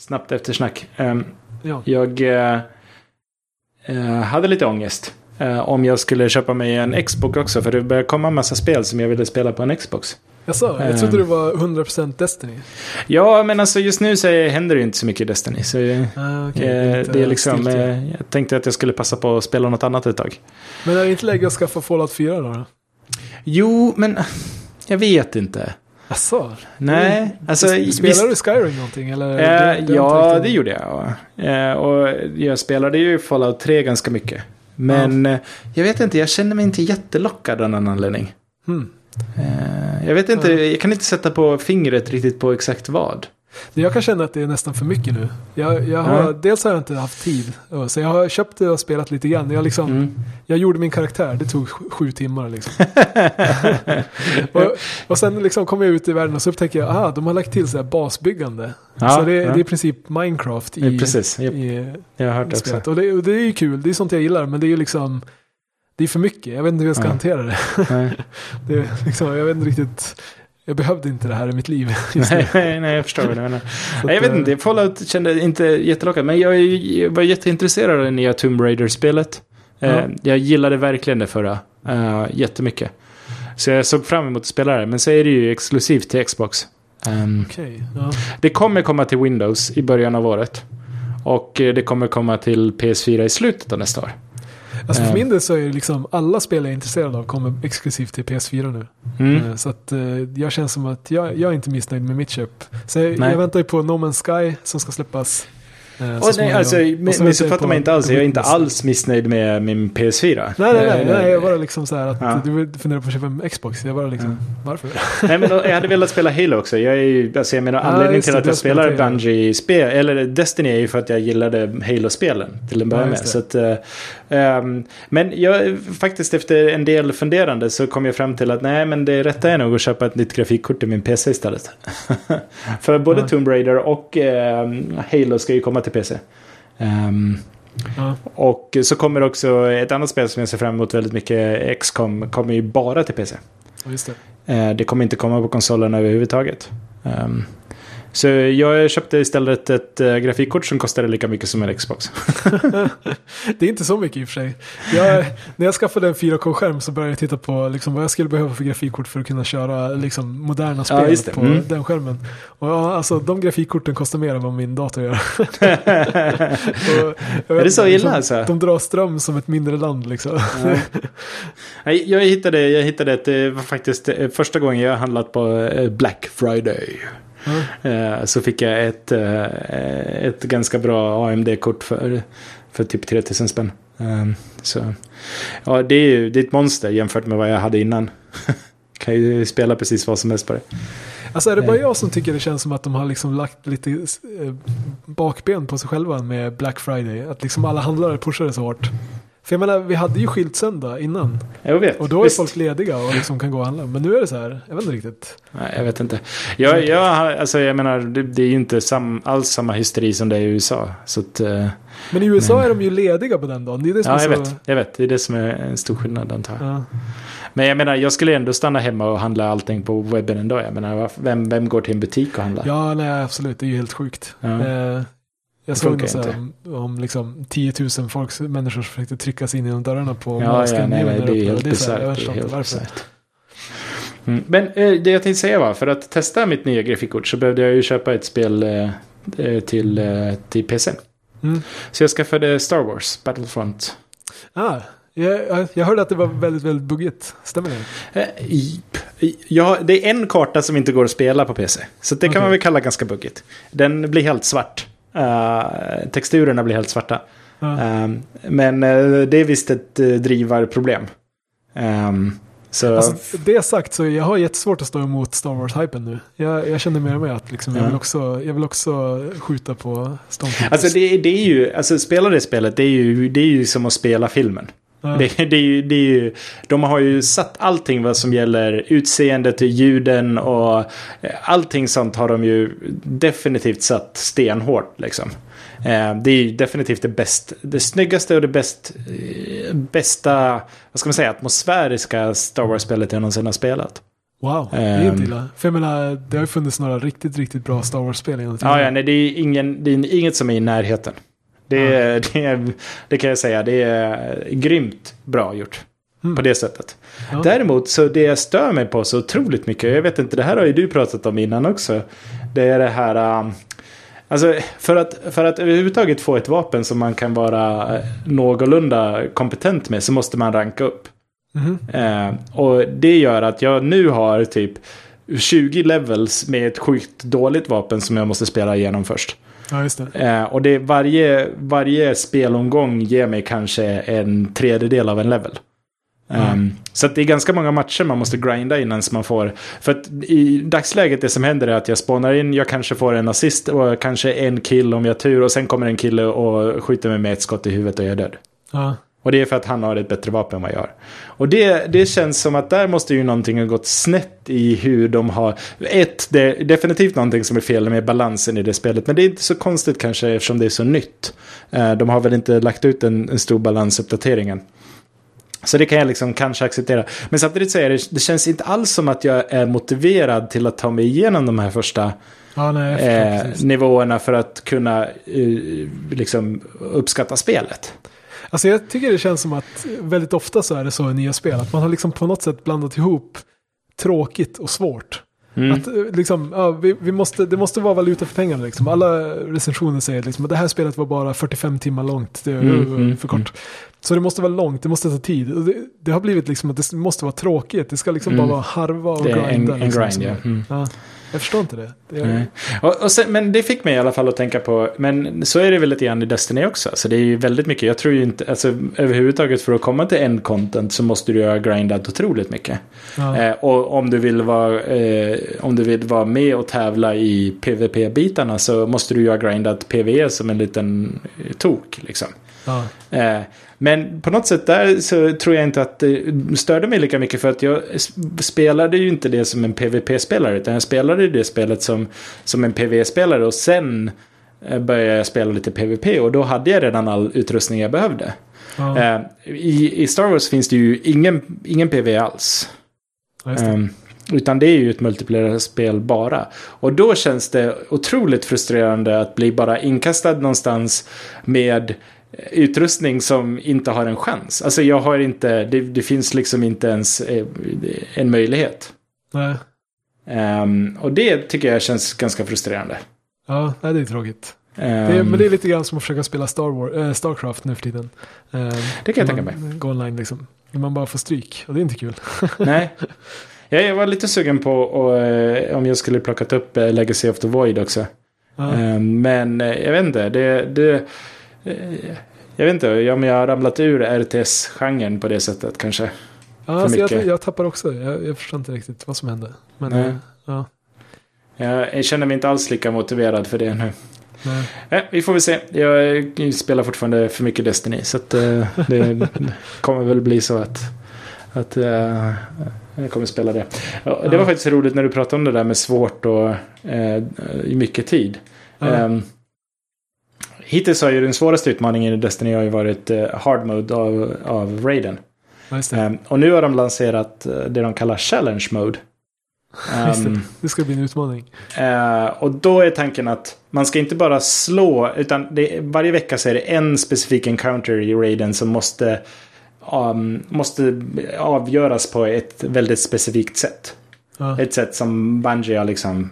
snabbt eftersnack. Um, Ja. Jag eh, eh, hade lite ångest. eh, om jag skulle köpa mig en Xbox också. För det började komma en massa spel som jag ville spela på en Xbox. Jaså, jag Ehm. trodde det var 100% Destiny. Ja, men alltså just nu så händer det inte så mycket i Destiny. Så Ah, eh, lite det är liksom, stiltje. eh, jag tänkte att jag skulle passa på att spela något annat ett tag. Men är det inte läge att skaffa Fallout 4 då? då? Jo, men jag vet inte. Jaså? Nej, alltså... Spelar du Skyrim någonting? Eller? Eh, inte ja, riktigt- det gjorde jag. Eh, och jag spelade ju Fallout 3 ganska mycket. Men eh, jag vet inte, jag känner mig inte jättelockad av någon anledning. Hmm. Eh, jag vet inte, Ja. jag kan inte sätta på fingret riktigt på exakt vad. Jag kan känna att det är nästan för mycket nu. Jag, jag har, Ja. Dels har jag inte haft tid. Så jag har köpt det och spelat lite grann. Jag, liksom, Mm. jag gjorde min karaktär, det tog sju, timmar. Liksom. och, och sen liksom kom jag ut i världen och så upptäcker jag att de har lagt till så basbyggande. Ja, så det, ja. det är i princip Minecraft i, Ja, precis, japp. i, Jag har hört det också. spelet. Och det, och det är ju kul, det är sånt jag gillar. Men det är ju liksom, det är för mycket. Jag vet inte hur jag ska hantera det. Det liksom, jag vet inte riktigt, jag behövde inte det här i mitt liv nej, nej, jag förstår vad du menar. Nej, jag vet inte, Fallout kände inte jättelockad. Men jag, jag var jätteintresserad av det nya Tomb Raider-spelet. Eh, Ja. Jag gillade verkligen det förra. Uh, jättemycket. Så jag såg fram emot att spela det. Men så är det ju exklusivt till Xbox. Ehm, Okej, ja. det kommer komma till Windows i början av året. Och eh, det kommer komma till PS4 i slutet av nästa år. Alltså för Eh. min del så är det liksom alla spel jag är intresserad av kommer exklusivt till PS4 nu. Mm. Eh, Så att eh, jag känner som att jag, jag är inte missnöjd med mitt köp. Så jag, jag väntar ju på No Man's Sky som ska släppas. Eh, Och nej, alltså, missuppfatta mig inte alls. Jag är inte alls missnöjd med min PS4. Nej, nej, nej, Eh, nej, jag bara liksom så här att Ja. du funderar på att köpa en Xbox. Jag bara liksom, varför? Nej, men jag hade velat spela Halo också. Jag är alltså jag menar, Ja, anledningen just till att jag spelar spelat Halo. Bungie-spel, eller Destiny är ju för att jag gillade Halo-spelen till en Ja, början med. Så att, ehm, men jag, faktiskt efter en del funderande så kom jag fram till att nej, men det rätta är nog att köpa ett nytt grafikkort till min PC istället. för både Ja. Tomb Raider och ehm, Halo ska ju komma till PC. Ehm, Ja. och så kommer också ett annat spel som jag ser fram emot väldigt mycket, XCOM, kommer ju bara till PC. Ja, det. Eh, Det kommer inte komma på konsolen överhuvudtaget. Ehm, Så jag köpte istället ett eh, grafikkort som kostade lika mycket som en Xbox. Det är inte så mycket i och för sig. Jag, när jag skaffade en 4K-skärm så började jag titta på liksom, vad jag skulle behöva för grafikkort för att kunna köra liksom, moderna spel det. på Mm. den skärmen. Och ja, alltså de grafikkorten kostar mer än vad min dator gör. Och Är det så illa alltså? De drar ström som ett mindre land liksom. Nej, Jag hittade, jag hittade ett, var faktiskt eh, första gången jag handlat på eh, Black Friday. Eh, Så fick jag ett, eh, ett ganska bra AMD-kort för, för typ 3000 spänn. Ehm, Så ja, det är ju det är ett monster jämfört med vad jag hade innan. kan ju spela precis vad som helst på det. Alltså är det bara Nej. jag som tycker det känns som att de har liksom lagt lite eh, bakben på sig själva med Black Friday? Att liksom alla handlare pushar det så hårt. För jag menar, vi hade ju skilt söndag innan. Jag vet. Och då är Visst. folk lediga och liksom kan gå och handla. Men nu är det så här, jag vet inte riktigt. Nej, jag vet inte. Jag, jag, alltså, jag menar, det, det är ju inte sam, alls samma hysteri som det är i USA. Så att, eh, Men i USA Men- är de ju lediga på den dagen. Det är det som ja, är jag så... vet, jag vet. Det är det som är en stor skillnad antar jag. Ja. Men jag menar, jag skulle ändå stanna hemma och handla allting på webben ändå. Jag menar, vem, vem går till en butik och handlar? ja, nej absolut. Det är ju helt sjukt. Ja. Eh, jag såg något om, om liksom 10 000 folks, människor som försökte trycka sig in genom dörrarna på Ja, ja, nej, nej, det är helt bisarrt. Mm. Men eh, det jag tänkte säga var, för att testa mitt nya grafikkort så behövde jag ju köpa ett spel eh, eh, till, eh, till PC. Mm. Så jag skaffade Star Wars Battlefront. Ah, jag, jag- hörde att det var väldigt, väldigt buggigt. Stämmer det? Eh, Ja, det är en karta som inte går att spela på PC. Så det kan Okej. man väl kalla ganska buggigt. Den blir helt svart. Eh, texturerna blir helt svarta. Ja. Ehm, men eh, det är visst ett uh, drivarproblem. Ehm, så, Alltså, det sagt så jag har jättesvårt att stå emot Star Wars-hypen nu. Jag, jag känner mer och mer att liksom, jag, Ja. vill också, jag vill också skjuta på Stormtroopers. alltså det, det är ju, alltså spela det spelet, det är ju, det är ju som att spela filmen. Det, det, är ju, det är ju, de har ju satt allting vad som gäller utseendet, ljuden och eh, allting sånt har de ju definitivt satt stenhårt liksom. Eh, Det är ju definitivt det bäst, det snyggaste och det bäst, eh, bästa, vad ska man säga, atmosfäriska Star Wars-spelet jag någonsin har spelat. Wow, det är inte Ehm. illa. För jag menar, det har ju funnits några riktigt, riktigt bra Star Wars-spel Ja, ja, nej, det är, ingen, det är inget som är i närheten. Det, är, det, det kan jag säga, det är grymt bra gjort. Mm. På det sättet. Ja. Däremot så det jag stör mig på så otroligt mycket, jag vet inte, det här har ju du pratat om innan också. Det är det här... um, Alltså för att, för att överhuvudtaget få ett vapen som man kan vara eh, någorlunda kompetent med så måste man ranka upp. Mhm. Eh, och det gör att jag nu har typ 20 levels med ett sjukt dåligt vapen som jag måste spela igenom först. Ja, just det. Eh, och det, varje, varje spelomgång ger mig kanske en tredjedel av en level. Um, Så det är ganska många matcher man måste grinda innan man får. För att i dagsläget det som händer är att jag spånar in, jag kanske får en assist och kanske en kill om jag har tur. Och sen kommer en kille och skjuter mig med ett skott i huvudet och jag är död. Ja. Och det är för att han har ett bättre vapen än vad jag har. Och det, det känns som att där måste ju någonting ha gått snett i hur de har... Ett, det är definitivt någonting som är fel med balansen i det spelet. Men det är inte så konstigt kanske eftersom det är så nytt. Eh, De har väl inte lagt ut en, en stor balansuppdatering än. Så det kan jag liksom kanske acceptera. Men samtidigt är det, det känns inte alls som att jag är motiverad till att ta mig igenom de här första Ja, nej, förstår eh, nivåerna för att kunna eh, liksom uppskatta spelet. Alltså jag tycker det känns som att väldigt ofta så är det så i nya spel. Att man har liksom på något sätt blandat ihop tråkigt och svårt. Mm. Att eh, liksom, ja, vi, vi måste, det måste vara valuta för pengarna. Liksom. Alla recensioner säger liksom, att det här spelet var bara 45 timmar långt. Det är Mm, mm, för kort. Så det måste vara långt, det måste ta tid. Det, det har blivit liksom att det måste vara tråkigt. Det ska liksom Mm. bara vara harva och Det är en- grinda. en liksom, grind, ja. Mm. ja. Jag förstår inte det. det är. Och, och sen, men det fick mig i alla fall att tänka på, men så är det väl lite grann i Destiny också. Så det är ju väldigt mycket, jag tror ju inte, alltså överhuvudtaget för att komma till end content så måste du ha grindat otroligt mycket. ja. Eh, och om du, vill vara, eh, om du vill vara med och tävla i PVP-bitarna så måste du ju ha grindat PVE som en liten tok liksom. ja. Eh, men på något sätt där så tror jag inte att det störde mig lika mycket för att jag spelade ju inte det som en PVP-spelare utan jag spelade det spelet som, som en PV-spelare och sen eh, började jag spela lite PVP och då hade jag redan all utrustning jag behövde. ja. Eh, i, I Star Wars finns det ju ingen, ingen PV alls. ja. Ehm, utan det är ju ett multiplayer-spel bara. Och då känns det otroligt frustrerande att bli bara inkastad någonstans med utrustning som inte har en chans. Alltså jag har inte, det, det finns liksom inte ens eh, en möjlighet. Nej. Ehm, och det tycker jag känns ganska frustrerande. Ja, nej, det är tråkigt. Ehm, Det är, men det är lite grann som att försöka spela Star Wars, äh, Starcraft nu för tiden. Eh, Det kan jag tänka man Går online liksom. Man bara får stryk. Och det är inte kul. Nej. Ja, jag var lite sugen på och, eh, om jag skulle plockat upp eh, Legacy of the Void också. Ehm, Men eh, jag vet inte. Det, det, eh, jag vet inte jag har ramlat ur RTS-genren på det sättet kanske. ja, alltså jag, jag tappar också. Jag, jag förstår inte riktigt vad som hände. Men Nej. ja, Jag, känner mig inte alls lika motiverad för det nu. nej. Eh, vi får väl se. Jag spelar fortfarande för mycket Destiny. Så att, eh, det kommer väl bli så att, att eh, jag kommer spela det. Ja, det var Ja. faktiskt roligt när du pratade om det där med svårt och i mycket tid. Ja. Ehm, hittills har ju den svåraste utmaningen i Destiny har ju varit eh, hard mode av, av Raiden. Ehm, och nu har de lanserat eh, det de kallar challenge mode. Just det. Ehm, Det ska bli en utmaning. Eh, och då är tanken att man ska inte bara slå, utan det, varje vecka så är det en specifik encounter i raiden som måste, um, måste avgöras på ett väldigt specifikt sätt. Ja. Ett sätt som Bungie har liksom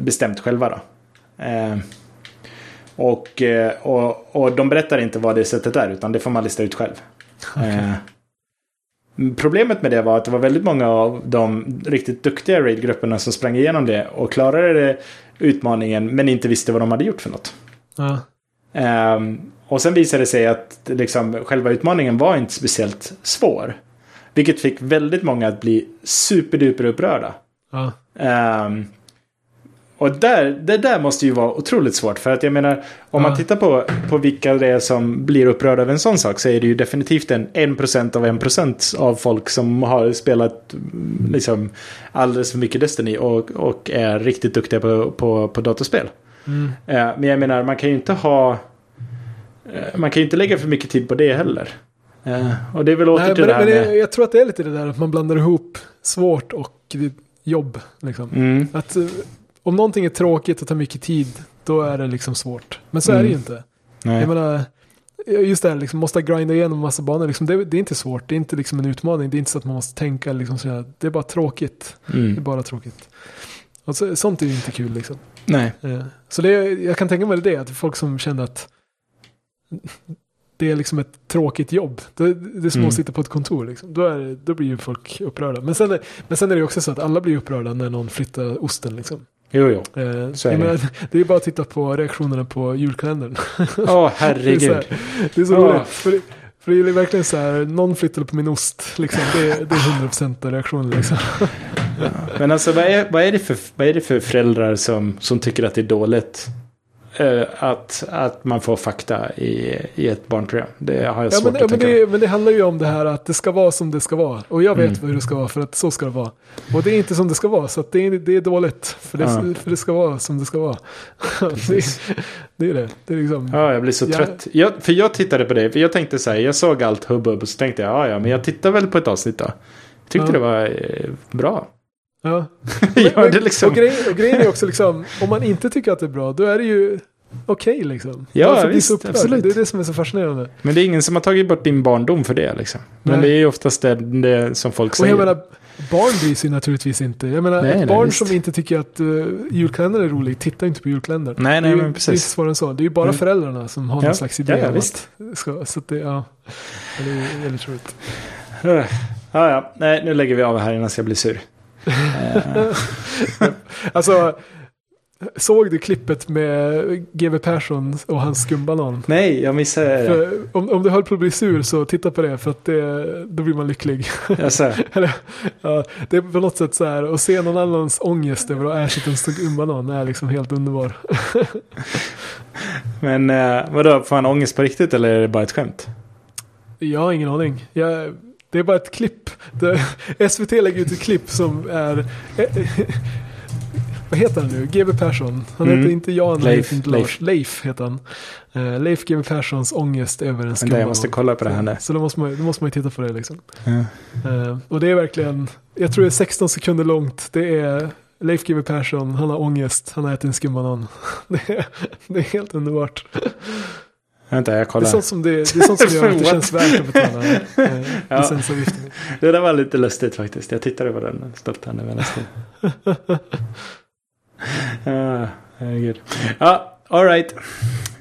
bestämt själva då. Eh, och, eh, och, och de berättar inte vad det sättet är, utan det får man lista ut själv. Eh, Problemet med det var att det var väldigt många av de riktigt duktiga raidgrupperna som sprang igenom det och klarade det, utmaningen men inte visste vad de hade gjort för något. Ja. Ehm, och sen visade det sig att liksom, själva utmaningen var inte speciellt svår. Vilket fick väldigt många att bli superduper upprörda. Ja. Ehm, och där, det där måste ju vara otroligt svårt. För att jag menar, om man Ja. tittar på, på vilka det är som blir upprörda över en sån sak så är det ju definitivt en 1% av 1% av folk som har spelat mm, liksom alldeles för mycket Destiny och, och är riktigt duktiga på, på, på datorspel. Mm. Eh, men jag menar, man kan ju inte ha... eh, Man kan ju inte lägga för mycket tid på det heller. Eh, och det är väl åter Nej, till men, det här men med... jag, tror att det är lite det där att man blandar ihop svårt och jobb. Liksom. Mm, Att om någonting är tråkigt och tar mycket tid, då är det liksom svårt. Men så är det ju Mm. inte. nej. Jag menar, just det här, liksom, måste grinda igenom en massa banor. Liksom, det, det är inte svårt, det är inte liksom en utmaning. Det är inte så att man måste tänka. Liksom, så här, det är bara tråkigt. Det är Mm, bara tråkigt. Och så, sånt är ju inte kul liksom. nej. Eh, Så det, jag kan tänka mig det, att folk som känner att det är liksom ett tråkigt jobb. Det, det är som Mm. att sitta på ett kontor. Liksom. Då, är, då blir ju folk upprörda. Men sen, men sen är det också så att alla blir upprörda när någon flyttar osten. Liksom. Jo, jo. Eh, Så är det. menar, det är bara att titta på reaktionerna på julkalendern. Åh, Det är så, herregud. här, det är så Ja. roligt. För, det- för det är verkligen så här, någon flyttade på min ost. Liksom. Det, är- det är 100% av reaktionen. Liksom. Men alltså vad är, vad är, det, för, vad är det för föräldrar som, som tycker att det är dåligt? Eh, att, att man får fakta i, i ett barnprogram. Det har jag Ja, svårt men, ja, att men, tänka mig. det, men det handlar ju om det här att det ska vara som det ska vara. Och jag vet Mm. hur det ska vara för att så ska det vara. Och det är inte som det ska vara så det, är, det är dåligt. För det, Ja. för det ska vara som det ska vara. det, det är det. Det är liksom... Ja, jag blir så Ja. trött. Jag, för jag tittade på det, för jag tänkte så här, jag såg allt hubbub och så tänkte jag, ja ja, men jag tittar väl på ett avsnitt då. Tyckte Ja. det var eh, bra. Ja. ja, det liksom... och, grejen, och grejen är också liksom, om man inte tycker att det är bra, då är det ju okej liksom. Ja, bli visst, så upprörd? absolut. Det är det som är så fascinerande. Men det är ingen som har tagit bort din barndom för det liksom. Men Nej. det är ju oftast det, det som folk Och säger. jag menar, barn bryr sig naturligtvis inte. Jag menar, Nej, ett nej, barn visst. som inte tycker att uh, julkalendern är rolig, tittar inte på julkalendern. Nej, nej, det är, ju- men Det är precis. svårare än så. Det är ju bara Mm. föräldrarna som har Ja. någon slags idé Ja, ja, om visst. att det ska, så att det. Ja, Det är väldigt roligt. Ja, ja. Nej, nu lägger vi av här innan jag blir sur. Eh, Alltså, såg du klippet med GW Persson och hans skumbanan? nej, jag missade det. För om, om du höll på att bli sur så titta på det för att det, då blir man lycklig. Eller, ja, det är på något sätt så här, att se någon annans ångest över att ätit en skumbanan är liksom helt underbar. men eh, vadå, får han ångest på riktigt eller är det bara ett skämt? Jag har ingen aning. Jag, det är bara ett klipp. Det, SVT lägger ut ett klipp som är... vad heter han nu? GB Persson. Han Mm. heter inte Jan, han Leif, heter inte Leif. Leif heter han. Uh, Leif GB Perssons ångest över en det, jag måste kolla på det här nu. Så då måste, man, då måste man ju titta på det liksom. Ja. Eh, och det är verkligen, jag tror det är 16 sekunder långt. Det är Leif GW Persson, han har ångest, han har ätit en skumbanan. det, är, det är helt underbart. Vänta, jag Det är kollar. sånt som, det, det, är sånt som gör att det känns värt att betala eh, Ja. licensavgiften. Det där var lite lustigt faktiskt. Jag tittade på den stolt här nu medan det. Ja, herregud. Ja, alright.